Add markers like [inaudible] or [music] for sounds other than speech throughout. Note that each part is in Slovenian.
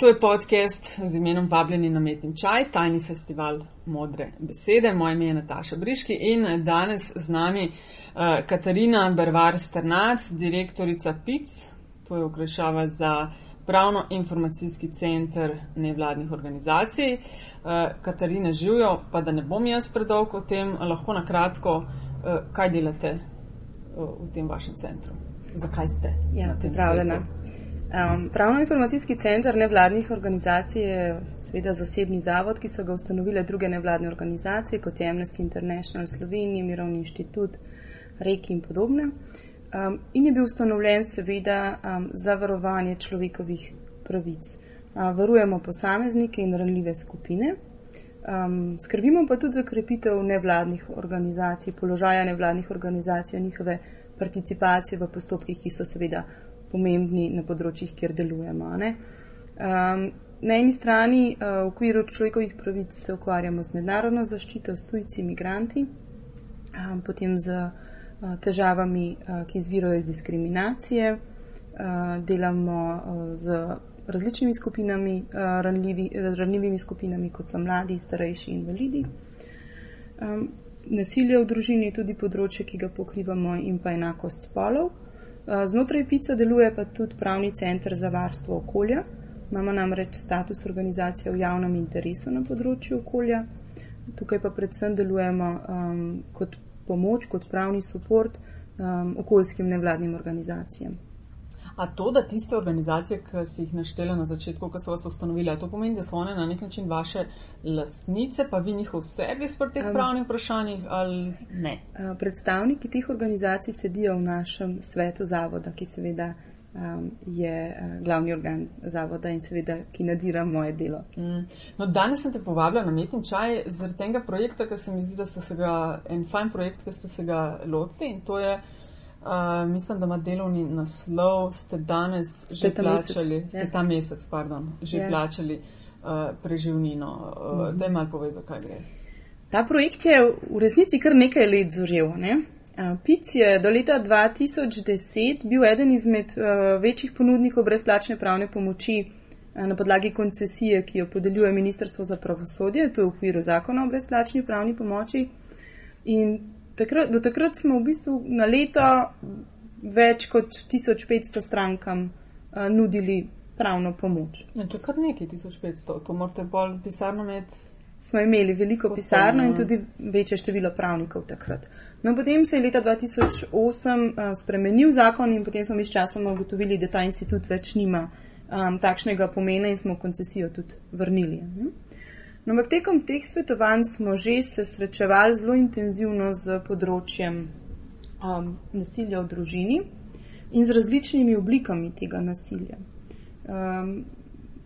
To je podcast z imenom Vabljeni na Met in Čaj, tajni festival modre besede. Moje ime je Nataša Briški in danes z nami uh, Katarina Bervar Strnac, direktorica PIC, to je okrašava za pravno-informacijski center nevladnih organizacij. Uh, Katarina živijo, pa da ne bom jaz predolg o tem, lahko na kratko, uh, kaj delate uh, v tem vašem centru. Zakaj ste? Ja, pozdravljena. Um, Pravno-informacijski center nevladnih organizacij je seveda zasebni zavod, ki so ga ustanovile druge nevladne organizacije, kot je Amnesty International Slovenija, Mirovni inštitut, Reki in podobne. Um, in je bil ustanovljen seveda um, za varovanje človekovih pravic. Uh, varujemo posameznike in ranljive skupine. Um, skrbimo pa tudi za krepitev nevladnih organizacij, položaja nevladnih organizacij, njihove participacije v postopkih, ki so seveda pomembni na področjih, kjer delujemo. Um, na eni strani uh, v okviru človekovih pravic se ukvarjamo z mednarodno zaščito, s tujci, imigranti, um, potem z uh, težavami, uh, ki izvirajo iz diskriminacije, uh, delamo uh, z različnimi skupinami, uh, ranljivi, ranljivimi skupinami, kot so mladi, starejši in invalidi. Um, nasilje v družini je tudi področje, ki ga pokrivamo, in pa enakost spolov. Znotraj PICA deluje pa tudi pravni center za varstvo okolja. Imamo namreč status organizacije v javnem interesu na področju okolja. Tukaj pa predvsem delujemo um, kot pomoč, kot pravni podpor um, okoljskim nevladnim organizacijam. A to, da tiste organizacije, ki si jih naštele na začetku, ko so vas ustanovile, to pomeni, da so one na nek način vaše lasnice, pa vi njihov servis pri teh um, pravnih vprašanjih ali ne? Predstavniki teh organizacij sedijo v našem svetu zavoda, ki seveda um, je glavni organ zavoda in seveda, ki nadira moje delo. Mm. No, danes sem te povabila na Metin čaj zaradi tega projekta, ker se mi zdi, da ste se ga, en fajn projekt, ki ste se ga lotili in to je. Uh, mislim, da ima delovni naslov, ste danes ste že plačali, mesec. ste ja. ta mesec, pardon, že ja. plačali uh, preživnino. Uh, mhm. Da je malo povedal, kaj gre. Ta projekt je v resnici kar nekaj let zorel. Ne? PIC je do leta 2010 bil eden izmed uh, večjih ponudnikov brezplačne pravne pomoči uh, na podlagi koncesije, ki jo podeljuje Ministrstvo za pravosodje, to je v okviru zakona o brezplačni pravni pomoči. In takrat, do takrat smo v bistvu na leto več kot 1500 strankam uh, nudili pravno pomoč. Ja, to je kar nekaj 1500, to morate bolj pisarno imeti. Smo imeli veliko pisarno in tudi večje število pravnikov takrat. No, potem se je leta 2008 uh, spremenil zakon in potem smo mi s časom ugotovili, da ta institut več nima um, takšnega pomena in smo koncesijo tudi vrnili. Hm? No, ampak tekom teh svetovanj smo že se srečevali zelo intenzivno z področjem um, nasilja v družini in z različnimi oblikami tega nasilja. Um,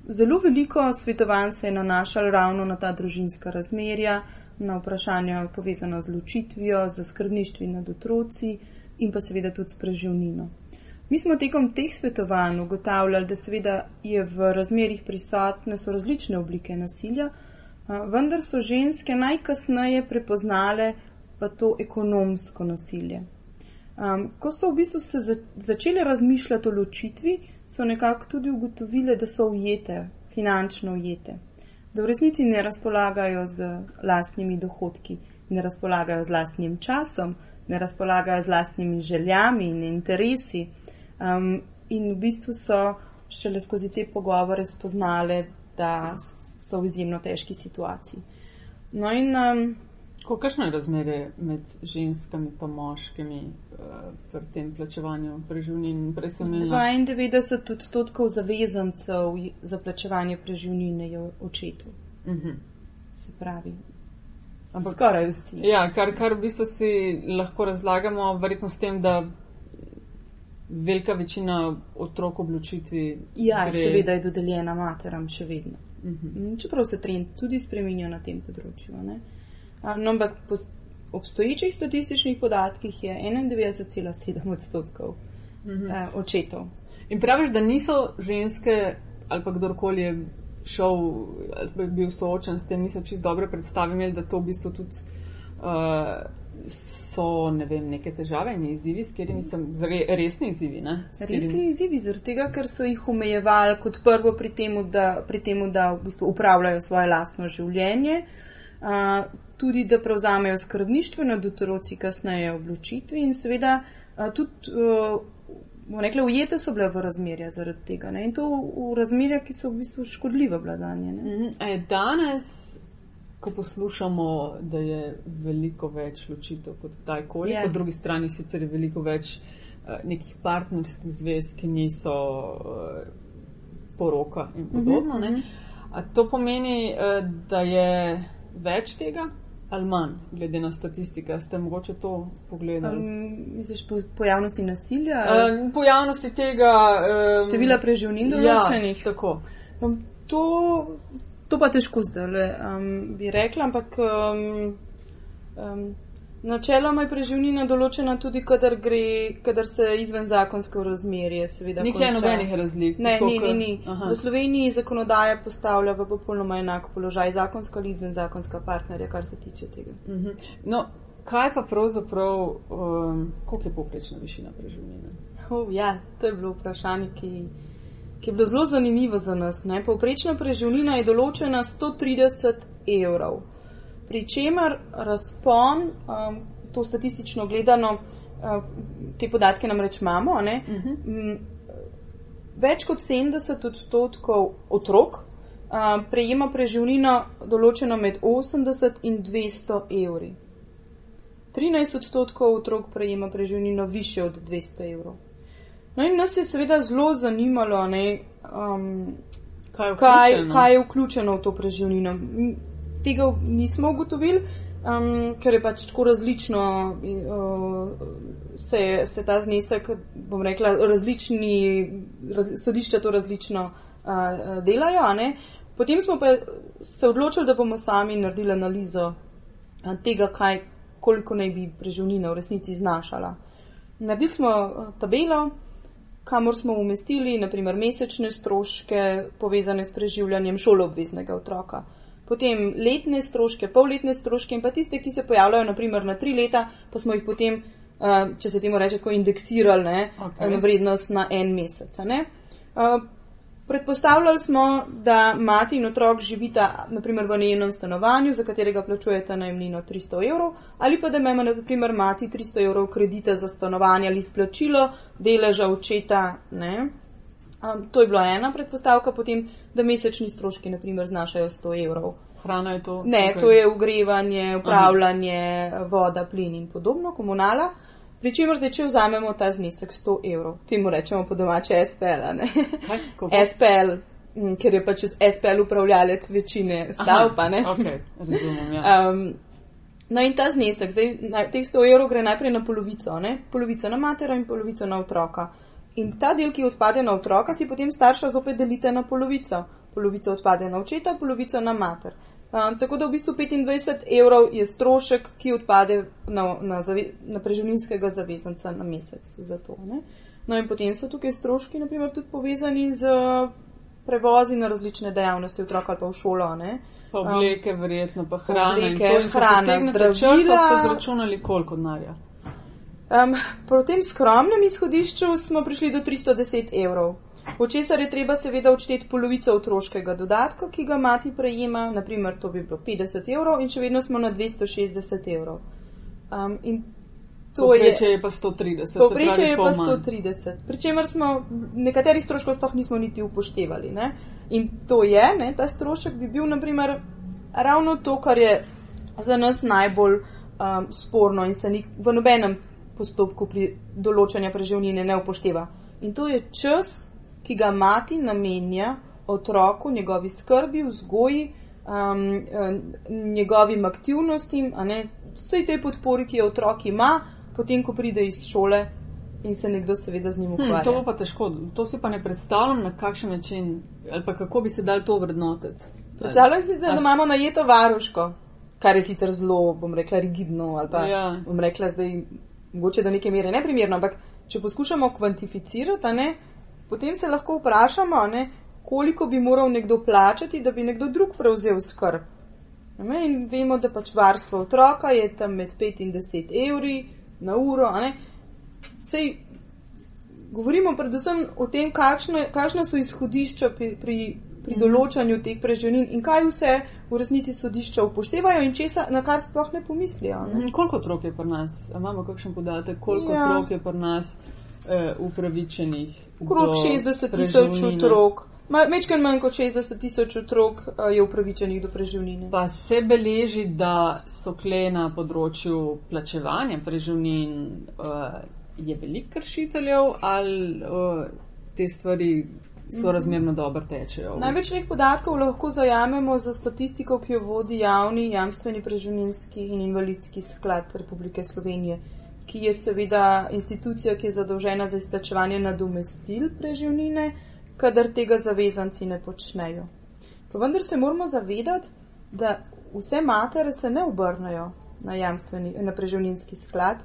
zelo veliko svetovanj se je nanašalo ravno na ta družinska razmerja, na vprašanja povezana z ločitvijo, z skrbništvi nad otroci in pa seveda tudi s preživnino. Mi smo tekom teh svetovanj ugotavljali, da seveda je v razmerih prisotne so različne oblike nasilja, vendar so ženske najkasneje prepoznale pa to ekonomsko nasilje. Um, ko so v bistvu se za, začele razmišljati o ločitvi, so nekako tudi ugotovile, da so ujete, finančno ujete, da v resnici ne razpolagajo z lastnimi dohodki, ne razpolagajo z lastnim časom, ne razpolagajo z lastnimi željami in interesi. Um, in v bistvu so šele skozi te pogovore spoznale, da so v izjemno težki situaciji. No in um, kakšno je razmerje med ženskami in moškimi uh, pri tem plačevanju preživnin? 92 odstotkov zavezancev za plačevanje preživnine je očetu. Uh mhm. -huh. Se pravi. Ampak skoraj vsi. Ja, kar, kar v bistvu si lahko razlagamo, verjetno s tem, da velika večina otrok obločitvi. Ja, gre... seveda je dodeljena materam še vedno. -hmm. Čeprav se trend tudi spremenja na tem področju. No, ampak po obstoječih statističnih podatkih je 91,7 odstotkov mm -hmm. uh, očetov. In praviš, da niso ženske ali pa kdorkoli je šel ali pa bil soočen s tem, niso čist dobro predstavljeni, da to v bistvu tudi uh, so ne vem, neke težave in izzivi, s katerimi sem re, resni izzivi. Ne, resni izzivi, zaradi tega, ker so jih omejevali kot prvo pri tem, da, pri temu, da v bistvu upravljajo svoje lastno življenje. Uh, tudi, da prevzamejo skrbništvo nad otroci kasneje odločitvi in seveda uh, tudi, uh, rekla, ujete so bile v razmerja zaradi tega ne? in to v razmerja, ki so v bistvu škodljive vladanje. Mm. Danes ko poslušamo, da je veliko več ločitev kot kdajkoli, yeah. Ja. po drugi strani sicer je veliko več uh, nekih partnerskih zvez, ki niso uh, poroka in mhm, podobno. Mm -hmm. To pomeni, uh, da je več tega. Ali manj, glede na statistike, ste mogoče to pogledali? Um, misliš po pojavnosti nasilja? Um, pojavnosti tega. Um, Števila preživnin določenih? Ja, tako. Um, to, To pa težko zdaj, um, bi rekla, ampak um, um, načeloma je preživnina določena tudi, kadar, gre, kadar se izven zakonsko razmerje. Nikjer nobenih razlik. Ne, ni, ni, ni. V Sloveniji zakonodaja postavlja v popolnoma enak položaj zakonsko ali izven zakonska partnerja, kar se tiče tega. Uh mhm. -huh. no, kaj pa pravzaprav, um, koliko je poprečna višina preživnine? Oh, ja, to je bilo vprašanje, ki ki je bilo zelo zanimivo za nas. Ne? Povprečna preživnina je določena 130 evrov, pri čemer razpon, um, to statistično gledano, uh, te podatke namreč imamo, uh. -huh. več kot 70 odstotkov otrok uh, prejema preživnino določeno med 80 in 200 evri. 13 odstotkov otrok prejema preživnino više od 200 evrov. No, in nas je seveda zelo zanimalo, ne, um, kaj, je kaj, kaj je vključeno v to preživnino. Tega nismo ugotovili, um, ker je pač tako različno, uh, se, se ta znesek, bom rekla, različni, raz, sodišča to različno uh, delajo. Ne. Potem smo pa se odločili, da bomo sami naredili analizo uh, tega, kaj, koliko naj bi preživnina v resnici znašala. Naredili smo uh, tabelo, kamor smo umestili naprimer mesečne stroške povezane s preživljanjem šoloobveznega otroka. Potem letne stroške, polletne stroške in pa tiste, ki se pojavljajo naprimer na tri leta, pa smo jih potem, uh, če se temu reče, tako indeksirali ne, okay. na vrednost na en mesec. Predpostavljali smo, da mati in otrok živita naprimer v najemnem stanovanju, za katerega plačujete najemnino 300 evrov, ali pa da ima naprimer mati 300 evrov kredita za stanovanje ali splačilo deleža očeta. Um, to je bila ena predpostavka, potem da mesečni stroški naprimer znašajo 100 evrov. Hrana je to? Ne, okay. to je ugrevanje, upravljanje, Aha. voda, plin in podobno, komunala. Pričemer, zdaj, če vzamemo ta znesek 100 evrov, temu rečemo po domače SPL. SPL, ker je pač SPL upravljalec večine stavb. Okay, razumem, ja. um, no in ta znesek, zdaj, na, teh 100 evrov gre najprej na polovico, ne? polovico na matero in polovico na otroka. In ta del, ki odpade na otroka, si potem starša zopet delite na polovico. Polovico odpade na očeta, polovico na mater. Um, tako da v bistvu 25 evrov je strošek, ki odpade na, na, zave, na preživninskega zavezanca na mesec za to. Ne? No in potem so tukaj stroški, naprimer, tudi povezani z prevozi na različne dejavnosti otroka ali pa v šolo. Ne? Pa obleke, um, verjetno pa hrana. Obleke, hrana, zdravila. Ste zračunali koliko denarja? Um, po tem skromnem izhodišču smo prišli do 310 evrov. Po česar je treba seveda odšteti polovico otroškega dodatka, ki ga mati prejema, naprimer to bi bilo 50 evrov in še vedno smo na 260 evrov. Um, Povprečje je, je pa 130. Povprečje je pa 130. Pričemer smo nekateri stroškov sploh nismo niti upoštevali. Ne? In to je, ne, ta strošek bi bil naprimer ravno to, kar je za nas najbolj um, sporno in se ni v nobenem postopku pri določanju preživnine ne upošteva. In to je čas, ki ga mati namenja otroku, njegovi skrbi, vzgoji, um, njegovim aktivnostim, vsej tej podpori, ki jo otrok ima, potem, ko pride iz šole in se nekdo seveda z njim hm, ukvarja. Hmm, to pa težko, to si pa ne predstavljam, na kakšen način ali pa kako bi se dal to vrednotiti. Predstavljam si, da As... imamo najeto varuško, kar je sicer zelo, bom rekla, rigidno ali pa ja. bom rekla zdaj, mogoče do neke mere neprimerno, ampak če poskušamo kvantificirati, ne, potem se lahko vprašamo, ne, koliko bi moral nekdo plačati, da bi nekdo drug prevzel skrb. Ne? In vemo, da pač varstvo otroka je tam med 5 in 10 evri na uro. Sej, govorimo predvsem o tem, kakšne, kakšne so izhodišča pri, pri, pri mhm. določanju teh preživnin in kaj vse v resnici sodišča upoštevajo in česa, na kar sploh ne pomislijo. Ne? Mhm. Koliko otrok je pri nas? A imamo kakšen podatek, koliko ja. otrok je pri nas eh, upravičenih? Okrog 60 tisoč otrok. Mečkaj manj kot 60 tisoč otrok je upravičenih do preživnine. Pa se beleži, da so kle na področju plačevanja preživnin, uh, je veliko kršiteljev ali uh, te stvari so razmerno dobro tečejo. Največ teh podatkov lahko zajamemo za statistiko, ki jo vodi javni jamstveni preživninski in invalidski sklad Republike Slovenije, ki je seveda institucija, ki je zadolžena za izplačevanje nadomestil preživnine kadar tega zavezanci ne počnejo. Pa vendar se moramo zavedati, da vse matere se ne obrnajo na, na preživninski sklad,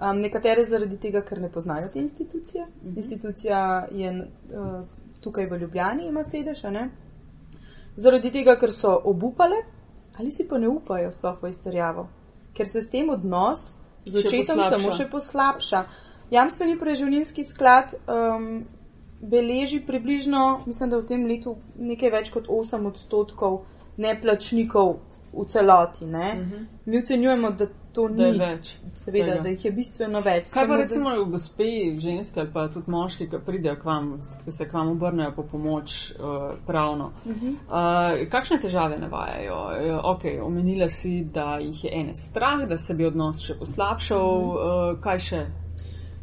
um, nekatere zaradi tega, ker ne poznajo te institucije. Mhm. Institucija je uh, tukaj v Ljubljani, ima sedež, zaradi tega, ker so obupale ali si pa ne upajo sploh v izterjavo, ker se s tem odnos z očetom samo še poslabša. Jamstveni preživninski sklad um, beleži približno, mislim, da v tem letu nekaj več kot 8 odstotkov neplačnikov v celoti. Uh mhm. -huh. Mi ocenjujemo, da to da ni več. Seveda, tega. da jih je bistveno več. Kaj pa recimo da... gospe, ženske ali pa tudi moški, ki pridejo k vam, ki se k vam obrnejo po pomoč uh, pravno. Uh -huh. uh, kakšne težave navajajo? Uh, ok, omenila si, da jih je ene strah, da se bi odnos še poslabšal. Uh -huh. uh, kaj še?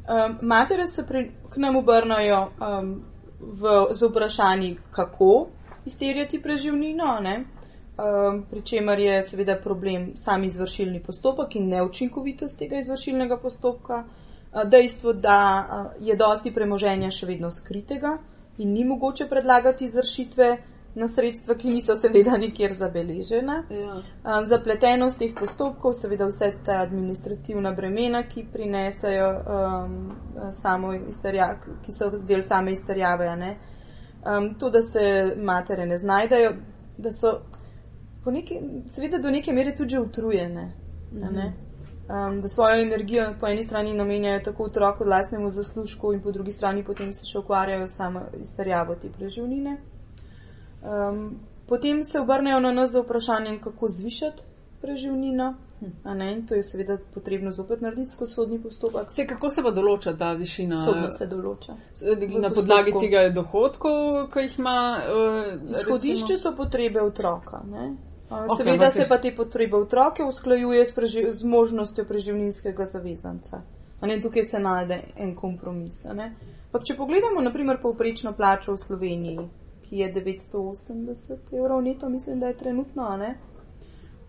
Um, matere se pri, k nam obrnajo um, v, z vprašanji, kako izterjati preživnino, um, pri čemer je seveda problem sam izvršilni postopek in neučinkovitost tega izvršilnega postopka, uh, dejstvo, da uh, je dosti premoženja še vedno skritega in ni mogoče predlagati izvršitve na sredstva, ki niso seveda nikjer zabeležena. Ja. Zapletenost teh postopkov, seveda vse ta administrativna bremena, ki prinesajo um, samo izterjave, ki so del same izterjave, um, to, da se matere ne znajdejo, da so neki, seveda do neke mere tudi utrujene. Mhm. Um, da svojo energijo po eni strani namenjajo tako otroku, lastnemu zaslužku, in po drugi strani potem se še ukvarjajo samo izterjavo te preživnine. Um, potem se obrnejo na nas z vprašanjem, kako zvišati preživnino. Ne, to je seveda potrebno zopet narediti skozi sodni postopek. Se, kako se pa določa ta višina? Sodno se določa. Na podlagi tega dohodkov, ki jih ima. Uh, Izhodišče so potrebe otroka. Ne? Okay, seveda se pa te potrebe otroke usklajuje s, preži, z možnostjo preživninskega zavezanca. Ne, tukaj se najde en kompromis. Če pogledamo, naprimer, povprečno plačo v Sloveniji, ki je 980 evrov neto, mislim, da je trenutno, ne?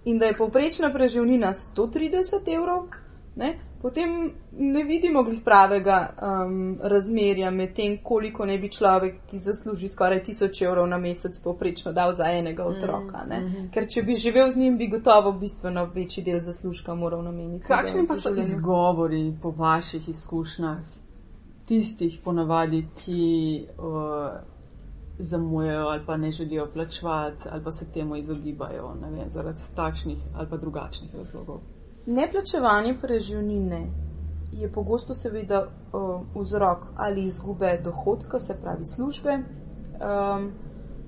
in da je povprečna preživnina 130 evrov, ne? potem ne vidimo glih pravega um, razmerja med tem, koliko ne bi človek, ki zasluži skoraj 1000 evrov na mesec, povprečno dal za enega otroka. Mm -hmm. Ker če bi živel z njim, bi gotovo bistveno večji del zaslužka moral nameniti. Kakšni pa so izgovori po vaših izkušnjah? Tistih ponavadi, ki uh, zamujajo ali pa ne želijo plačevati ali pa se temu izogibajo vem, zaradi takšnih ali pa drugačnih razlogov. Neplačevanje preživnine je pogosto seveda uh, vzrok ali izgube dohodka, se pravi službe. Um,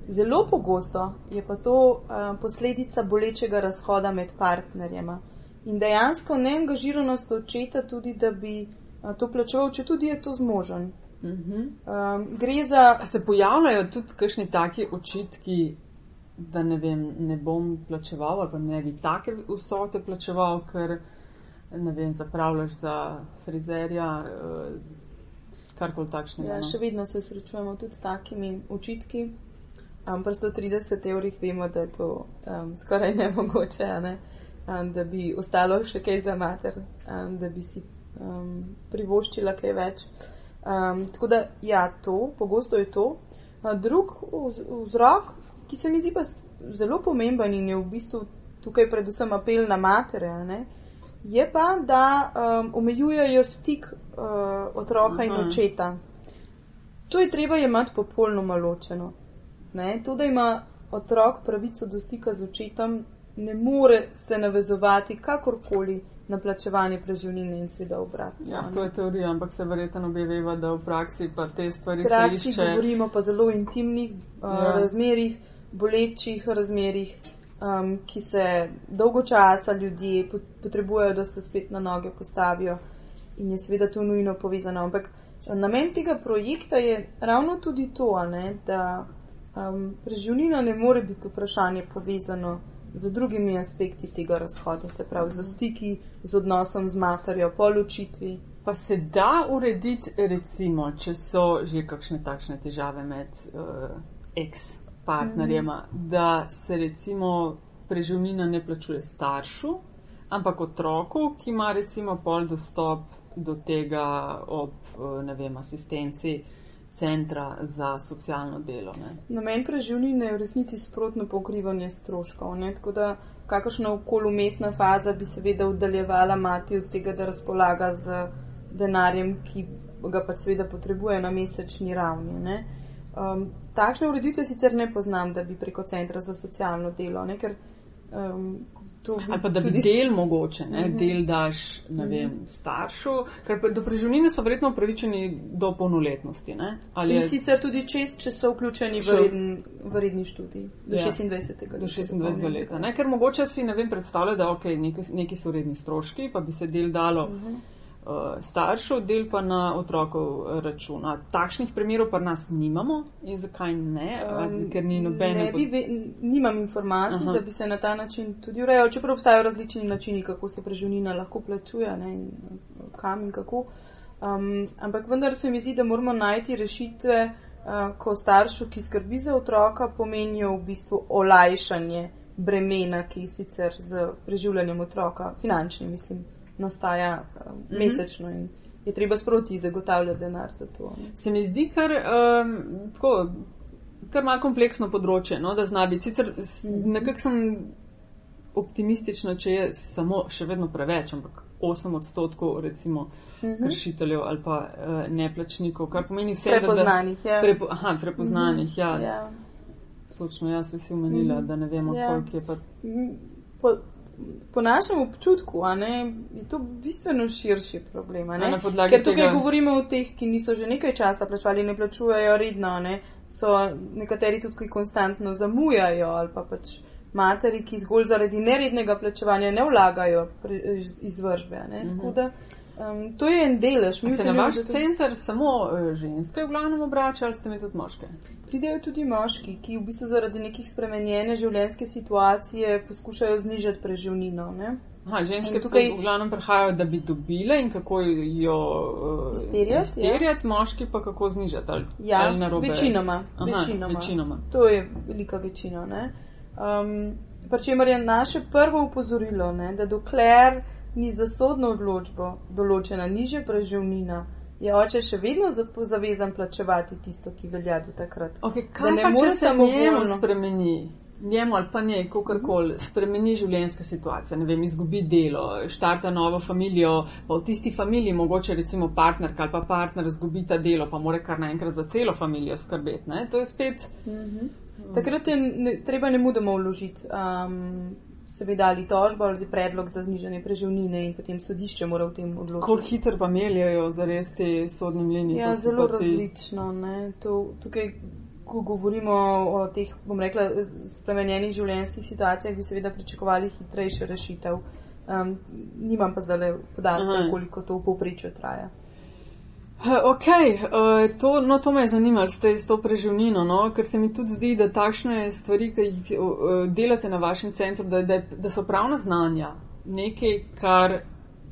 zelo pogosto je pa to uh, posledica bolečega razhoda med partnerjema in dejansko neangažiranost očeta tudi, da bi uh, to plačeval, če tudi je to zmožen. Um, gre za. Se pojavljajo tudi kakšni taki očitki, da ne, vem, ne bom plačeval ali pa ne bi take vsote plačeval, ker ne vem, zapravljaš za frizerja, uh, karkoli takšnega. Ja, no? še vedno se srečujemo tudi s takimi očitki. Um, pri 130 evrih vemo, da je to um, skoraj nemogoče, ne? um, da bi ostalo še kaj za mater, um, da bi si um, privoščila kaj več. Um, tako da, ja, to, pogosto je to. Uh, drug vzrok, ki se mi zdi pa zelo pomemben in je v bistvu tukaj predvsem apel na matere, ne, je pa, da um, omejujejo stik uh, otroka in mhm. očeta. To je treba imeti popolnoma ločeno. Ne. To, da ima otrok pravico do stika z očetom, ne more se navezovati kakorkoli na plačevanje preživnine in seveda obratno. Ja, to je teorija, ampak se verjetno obe veva, da v praksi pa te stvari V praksi išče. govorimo pa zelo intimnih uh, Ja. razmerih, bolečih razmerih, um, ki se dolgo časa ljudje pot- potrebujejo, da se spet na noge postavijo in je seveda to nujno povezano. Ampak eh, namen tega projekta je ravno tudi to, ne, da um, preživnina ne more biti vprašanje povezano z drugimi aspekti tega razhoda, se pravi z stiki, z odnosom z materjo, po ločitvi. Pa se da urediti, recimo, če so že kakšne takšne težave med uh, ex-partnerjema, mm. da se recimo preživnina ne plačuje staršu, ampak otroku, ki ima recimo pol dostop do tega ob, ne vem, asistenci centra za socialno delo. Ne. Namen preživnine je v resnici sprotno pokrivanje stroškov. Ne? Tako da kakršna okoli umestna faza bi seveda oddaljevala mati od tega, da razpolaga z denarjem, ki ga pa seveda potrebuje na mesečni ravni. Ne? Um, takšne ureditve sicer ne poznam, da bi preko centra za socialno delo, ne? ker um, to Ali pa da bi tudi- del mogoče, ne, Mhm. del daš, ne vem, staršu, ker do preživnine so verjetno upravičeni do polnoletnosti, ne? Ali In sicer tudi čez, če so vključeni v redni, v redni študij do Ja. 26. do 26 leta, ne? Ker mogoče si, ne vem, predstavlja, da ok, neki, neki so redni stroški, pa bi se del dalo Mhm. uh, staršev, del pa na otrokov eh, račun. A Takšnih primerov pa nas nimamo in zakaj ne? Um, ker ni nobene. Ne bi, ve, nimam informacij, Aha. Da bi se na ta način tudi urejal, čeprav obstajajo različni načini, kako se preživnina lahko plačuje ne, in kam in kako. Um, ampak vendar se mi zdi, da moramo najti rešitve, uh, ko staršu, ki skrbi za otroka, pomenijo v bistvu olajšanje bremena, ki sicer z preživljanjem otroka, finančni mislim, nastaja um, Mhm. mesečno in je treba sproti zagotavljati denar za to. Ne. Se mi zdi kar um, tako. Kar malo kompleksno področje, no, da zna biti. Sicer s- nekako sem optimistična, če je samo še vedno preveč, ampak 8 odstotkov recimo kršiteljev ali pa uh, neplačnikov, kar pomeni vse, da- Prepoznanih, ja. Prepo, aha, prepoznanih, ja. Ja. Točno, jaz sem si omenila, da ne vemo, Ja. koliko je pa. Po, po našem občutku ne, je to bistveno širši problem. Ker tukaj tega- govorimo o teh, ki niso že nekaj časa plačali, ne plačujejo redno. Ne. So nekateri tudi, ki konstantno zamujajo ali pa pač materi, ki zgolj zaradi nerednega plačevanja ne vlagajo pre, iz- izvršbe. a Ne. Mm -hmm. Tako da um, to je en delež. Mi Se na vaš to- center samo eh, ženske v glavnem obračajo ali ste mi tudi moške? Pridejo tudi moški, ki v bistvu zaradi nekih spremenjene življenjske situacije poskušajo znižati preživnino. Ne? Aha, ženske In tukaj v glavnem prihajajo, da bi dobile in kako jo uh, Izterjati, moški pa kako znižati. Ali, Ja, ali narobe? večinoma. Aha, večinoma. večinoma. To je velika večina. ne. Um, Pri čemer je naše prvo upozorilo, ne, da dokler ni za sodno odločbo določena nižja preživnina, je oče še vedno zavezan plačevati tisto, ki velja do takrat. Okay, Da kaj ne pa, more se njemu spremeni, njemu ali pa njej, kakorkoli, spremeni življenjska situacija, ne vem, izgubi delo, štarta novo familijo, pa v tisti familiji mogoče recimo partnerka ali pa partner izgubita delo, pa more kar naenkrat za celo familijo skrbeti? To je spet, Takrat je ne, treba ne mudoma vložiti, um, seveda ali tožbo ali predlog za znižanje preživnine in potem sodišče mora v tem odločiti. koliko hitro pa meljajo za res te sodne mlinje. Ja, zelo različno. Ne? To, tukaj, ko govorimo o teh, bom rekla, spremenjenih življenjskih situacijah, bi seveda pričakovali hitrejše rešitev. Um, nimam pa zdaj podatkov, koliko to v povprečju traja. Ok, uh, to, no, to me je zanimalo s, te- s to preživnino, no, ker se mi tudi zdi, da takšne stvari, ki jih uh, delate na vašem centru, da, da, da so pravna znanja nekaj, kar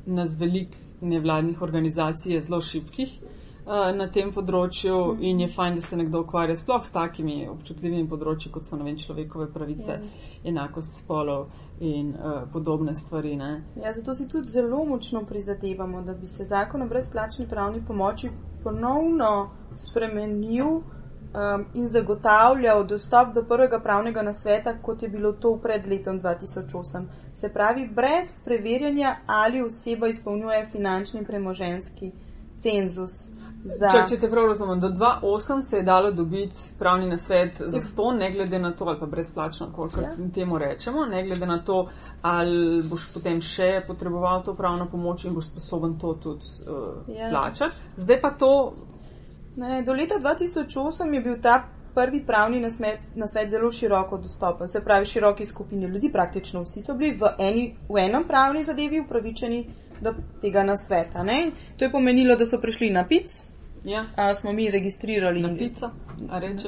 nas velik nevladnih organizacij je zelo šipkih uh, na tem področju mm -hmm. in je fajn, da se nekdo ukvarja sploh s takimi občutljivimi področji, kot so vem, človekove pravice, mm -hmm. enakost spolov in uh, podobne stvari. Ne. Ja, zato si tudi zelo močno prizadevamo, da bi se zakon o brezplačni pravni pomoči ponovno spremenil um, in zagotavljal dostop do prvega pravnega nasveta, kot je bilo to pred letom 2008. Se pravi, brez preverjanja, ali oseba izpolnjuje finančni in premoženski cenzus. Za... Če, če te prav razumem, do 2.8 se je dalo dobiti pravni nasvet za to, ne glede na to, ali pa brezplačno, koliko ja. temu rečemo, ne glede na to, ali boš potem še potreboval to pravno pomoč in boš sposoben to tudi uh, ja. plačati. Zdaj pa to. Ne, do leta 2008 je bil ta prvi pravni nasvet, nasvet zelo široko dostopen, se pravi široki skupini ljudi, praktično vsi so bili v, eni, v enem pravni zadevi upravičeni do tega nasveta. Ne? To je pomenilo, da so prišli na pic, Ja. Uh, smo mi registrirali na pico, reče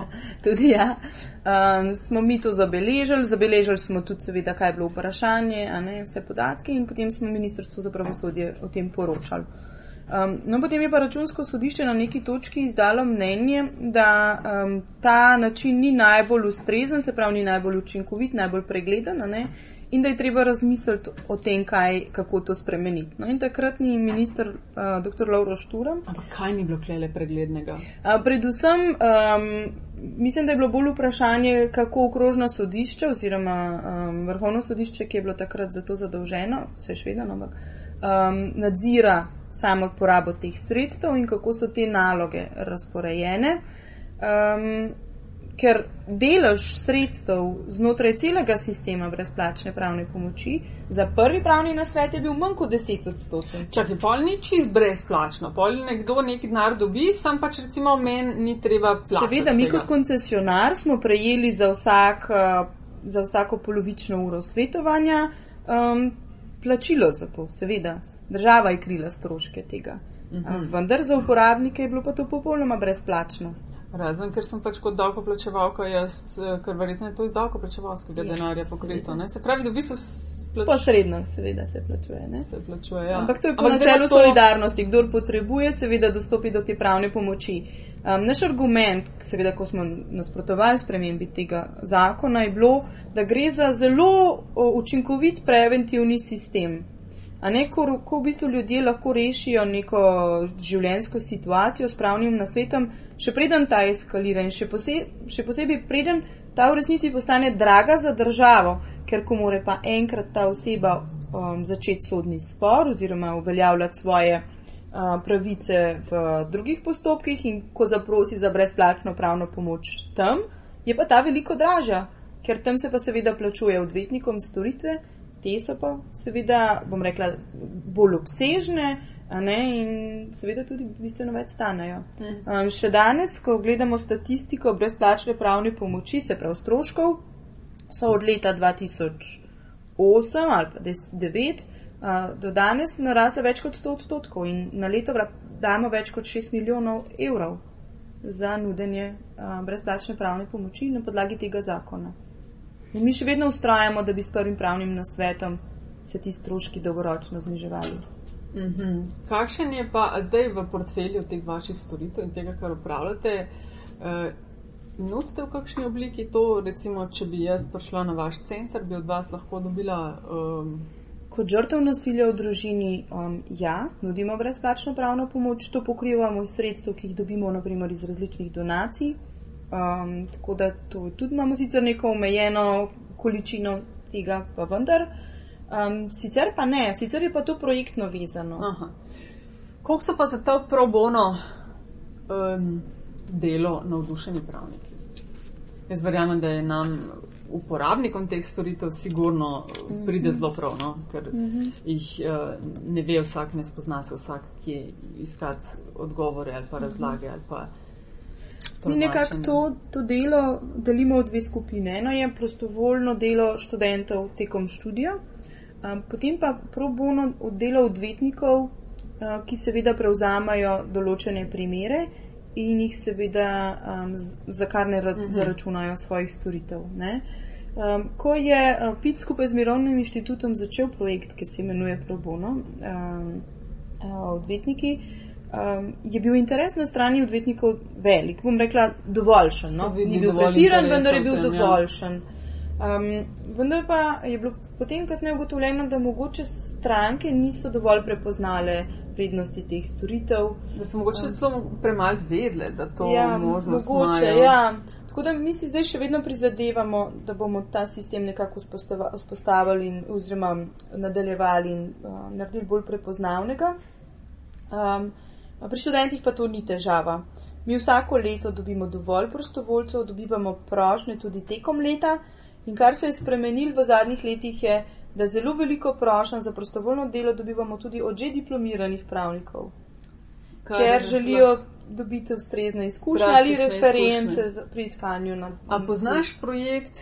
[laughs] tudi ja. Um, smo mi to zabeležili, zabeležili smo tudi seveda, kaj je bilo vprašanje, ne vse podatke in potem smo ministrstvo za pravosodje o tem poročali. Um, no, potem je pa računsko sodišče na neki točki izdalo mnenje, da um, ta način ni najbolj ustrezen, se pravi, ni najbolj učinkovit, najbolj pregleden, in da je treba razmisliti o tem, kaj, kako to spremeniti. No, in takratni minister, uh, dr. Lauro Štura. Ampak kaj ni bilo klele preglednega? Uh, predvsem, um, mislim, da je bilo bolj vprašanje, kako okrožno sodišče oziroma um, vrhovno sodišče, ki je bilo takrat za to zadolženo, vse še vedno, ampak um, nadzira samo porabo teh sredstev in kako so te naloge razporejene. Um, ker delež sredstev znotraj celega sistema brezplačne pravne pomoči za prvi pravni nasvet je bil manj kot 10 odstotkov. Čakaj, pol ni čist brezplačno, pol nekdo neki denar dobi, sam pač recimo meni ni treba plačati. Seveda, mi kot koncesionar smo prejeli za, vsak, eh, za vsako polovično uro svetovanja um, plačilo za to, seveda. Država je krila stroške tega. Uh -huh. um, vendar za uporabnike je bilo pa to popolnoma brezplačno. Razen, ker sem pač kot davkoplačevalka, jaz, eh, ker verjetno je to iz davkoplačevalskega ja, denarja pokrito. Se pravi, da v bistvu plačuje. Posredno, seveda se plačuje. Ne? Se plačuje, ja. Ampak to je po načelu to... solidarnosti. Kdor potrebuje, seveda dostopi do te pravne pomoči. Um, naš argument, seveda, ko smo nasprotovali spremembi tega zakona, je bilo, da gre za zelo učinkovit preventivni sistem. A ne, ko, ko v bistvu ljudje lahko rešijo neko življenjsko situacijo s pravnim nasvetom, še preden ta eskalira in še, pose, še posebej preden ta v resnici postane draga za državo, ker ko more pa enkrat ta oseba um, začeti sodni spor oziroma uveljavljati svoje uh, pravice v drugih postopkih in ko zaprosi za brezplačno pravno pomoč tam, je pa ta veliko dražja, ker tam se pa seveda plačuje odvetnikom storitve te so pa seveda, bom rekla, bolj obsežne. In seveda tudi bistveno več stanejo. Um, še danes, ko gledamo statistiko brezplačne pravne pomoči, se prav stroškov, so od leta 2008 ali pa 2009 uh, do danes narasle več kot 100 odstotkov in na leto damo več kot 6 milijonov evrov za nudenje uh, brezplačne pravne pomoči na podlagi tega zakona. In mi še vedno ustrajamo, da bi s prvim pravnim nasvetom se ti stroški dolgoročno zniževali. Mm -hmm. Kakšen je pa zdaj v portfelju teh vaših storitev in tega, kar upravljate? Uh, Nudite v kakšni obliki to, recimo, če bi jaz prišla na vaš center, bi od vas lahko dobila. Um... Kot žrtev nasilja v družini, um, ja, nudimo brezplačno pravno pomoč, to pokrivamo iz sredstev, ki jih dobimo, naprimer iz različnih donacij. Um, tako da to tudi imamo sicer neko omejeno količino tega, pa vendar. Um, sicer pa ne, sicer je pa to projektno vezano. Koliko so pa za to pro bono um, delo navdušeni pravniki? Jaz verjamem, da je nam uporabnikom teh storitev sigurno mhm. pride zelo prav, no? ker mm -hmm. jih uh, ne ve vsak, ne spozna se vsak, kje iskati odgovore ali pa razlage mm -hmm. ali pa. Nekako to, to delo delimo v dve skupine. Eno je prostovoljno delo študentov tekom študija, um, potem pa pro bono delo odvetnikov, uh, ki seveda prevzamajo določene primere in jih seveda um, za kar ne ra mhm. zaračunajo svojih storitev. Um, ko je uh, PIT skupaj z Mirovnim inštitutom začel projekt, ki se imenuje Pro Bono, um, uh, odvetniki, um, je bil interes na strani odvetnikov velik. Bom rekla, dovoljšen. No? Ni bil pretiran, vendar je bil ja. Um, vendar pa je bilo potem kasneje ugotovljeno, da mogoče stranke niso dovolj prepoznale prednosti teh storitev. Da so mogoče um, samo premalo vedle, da to ja, možnost mogoče, ja. Tako da mi si zdaj še vedno prizadevamo, da bomo ta sistem nekako vzpostavili in oziroma nadaljevali in uh, naredili bolj prepoznavnega. Um, Pri študentih pa to ni težava. Mi vsako leto dobimo dovolj prostovoljcev, dobivamo prošnje tudi tekom leta in kar se je spremenil v zadnjih letih je, da zelo veliko prošenj za prostovoljno delo dobivamo tudi od že diplomiranih pravnikov, kar ker želijo dobiti ustrezne izkušnje ali reference izkušnje. pri iskanju. Na, A poznaš projekt?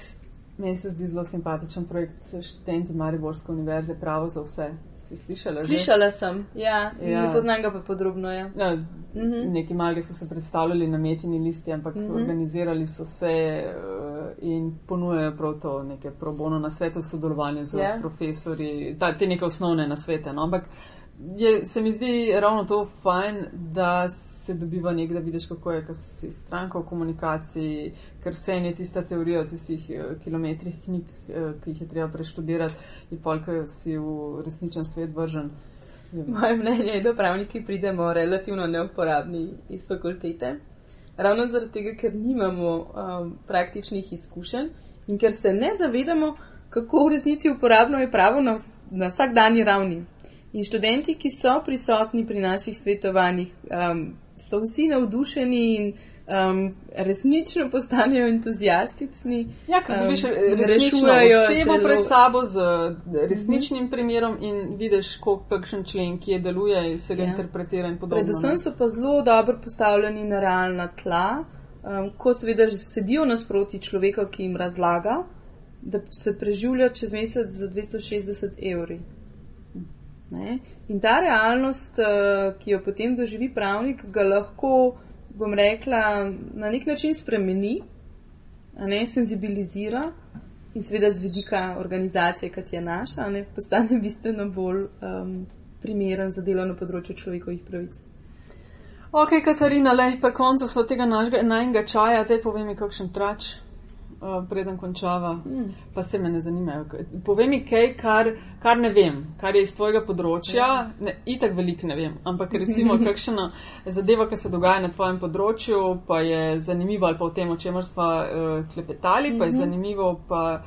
Meni se zdi zelo simpatičen projekt študenti Mariborske univerze Pravo za vse. Si slišala? Slišala že? sem, ja, ja. ne poznam ga pa podrobno. Ja. Ja, uh mhm. -huh. Neki mali so se predstavljali na metini listi, ampak uh mhm. -huh. organizirali so se uh, in ponujajo prav to neke probono na svetu v sodelovanju z yeah. Ja. profesori, ta, te neke osnovne nasvete. No? Ampak je, se mi zdi ravno to fajn, da se dobiva nek, da vidiš, kako je, ker si stranka v komunikaciji, ker vse je tista teorija o tistih eh, kilometrih knjig, eh, ki jih je treba preštudirati in polk si v resničen svet vržen. [laughs] Moje mnenje je, da pravniki pridemo relativno neuporabni iz fakultete. Ravno zaradi tega, ker nimamo um, praktičnih izkušenj in ker se ne zavedamo, kako v resnici uporabno je pravo na, na vsakdanji ravni. In študenti, ki so prisotni pri naših svetovanjih, um, so vsi navdušeni in um, resnično postanejo entuzijastični. Ja, ker um, resnično osebo pred sabo z resničnim uh mhm. -huh. primerom in vidiš, kakšen člen, ki je deluje in se ga ja. interpretira in podobno. Predvsem so pa zelo dobro postavljeni na realna tla, um, kot seveda sedijo nasproti človeka, ki jim razlaga, da se preživlja čez mesec za 260 evri. Ne? In ta realnost, eh, ki jo potem doživi pravnik, ga lahko, bom rekla, na nek način spremeni, ne senzibilizira in seveda z vidika organizacije, kot je naša, ne, postane [laughs] bistveno bolj um, primeren za delo na področju človekovih pravic. Ok, Katarina, le, pa koncu smo tega najnega čaja, te povemi, kakšen trač. Eh, preden končava, mm. pa se me ne zanimajo. Povej mi kaj, kar, kar ne vem, kar je iz tvojega področja. Ne, itak veliko ne vem, ampak recimo [laughs] kakšna zadeva, ki se dogaja na tvojem področju, pa je zanimivo ali pa v tem, o čemer smo uh, klepetali, mm -hmm. pa je mhm. zanimivo, pa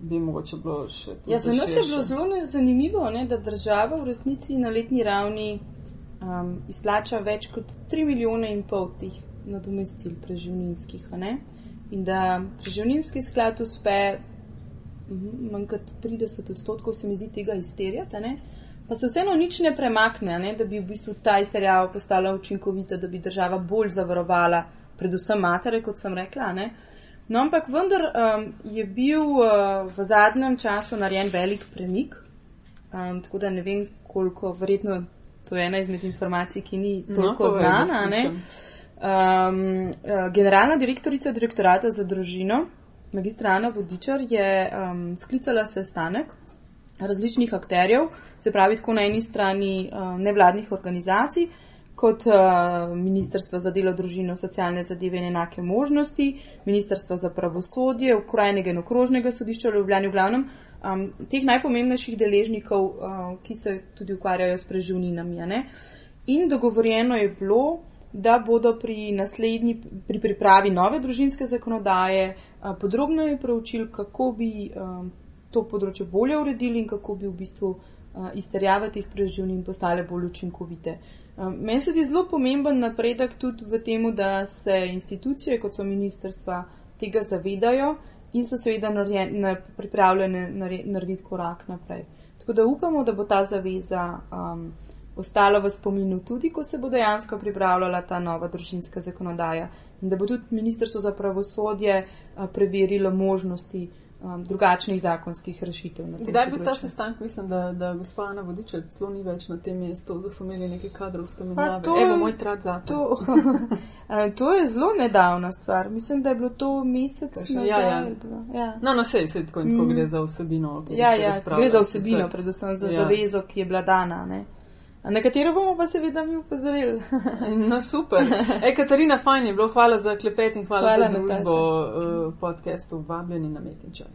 bi mogoče bilo še. Ja, za nas je bilo zelo zanimivo, ne, da država v resnici na letni ravni um, izplača več kot 3 milijone in pol teh nadomestil preživninskih in da preživninski sklad uspe mhm, manj kot 30 odstotkov, se mi zdi, tega izterjati, pa se vseeno nič ne premakne, ne? da bi v bistvu ta izterjava postala učinkovita, da bi država bolj zavarovala, predvsem matere, kot sem rekla. Ne? No, ampak vendar um, je bil uh, v zadnjem času narejen velik premik, um, tako da ne vem, koliko, verjetno to je ena izmed informacij, ki ni no, toliko no, znana. Um, generalna direktorica direktorata za družino, magistra Ana Vodičar, je um, sklicala sestanek različnih akterjev, se pravi tako na eni strani um, nevladnih organizacij, kot uh, Ministrstva za delo, družino, socialne zadeve in enake možnosti, Ministrstva za pravosodje, Ukrajnega in okrožnega sodišča v Ljubljani, v glavnem um, teh najpomembnejših deležnikov, uh, ki se tudi ukvarjajo s preživninami. In dogovorjeno je bilo, da bodo pri naslednji, pri pripravi nove družinske zakonodaje podrobno je preučili, kako bi to področje bolje uredili in kako bi v bistvu izterjave teh preživnin postale bolj učinkovite. Meni se zdi zelo pomemben napredek tudi v tem, da se institucije, kot so ministrstva, tega zavedajo in so seveda pripravljene narediti korak naprej. Tako da upamo, da bo ta zaveza um, ostalo v spominu tudi, ko se bo dejansko pripravljala ta nova družinska zakonodaja in da bo tudi Ministrstvo za pravosodje preverilo možnosti um, drugačnih zakonskih rešitev. Kdaj je bil ta sestanek? Mislim, da, da gospa Ana Vodičev celo ni več na tem mestu, da so imeli neke kadrovske menjave. To, Evo, moj trat za to. [laughs] to je zelo nedavna stvar. Mislim, da je bilo to mesec. Ja, ja. ja. No, na sej se tako mm. gre za vsebino. Ja, ja, gre za vsebino, predvsem za ja. zavezo, ki je bila dana. Ne? Na katero bomo pa seveda mi upozorili. [laughs] no, super. Ej, Katarina, fajn je bilo, hvala za klepet in hvala, hvala za družbo uh, podcastu Vabljeni na Metinčaj.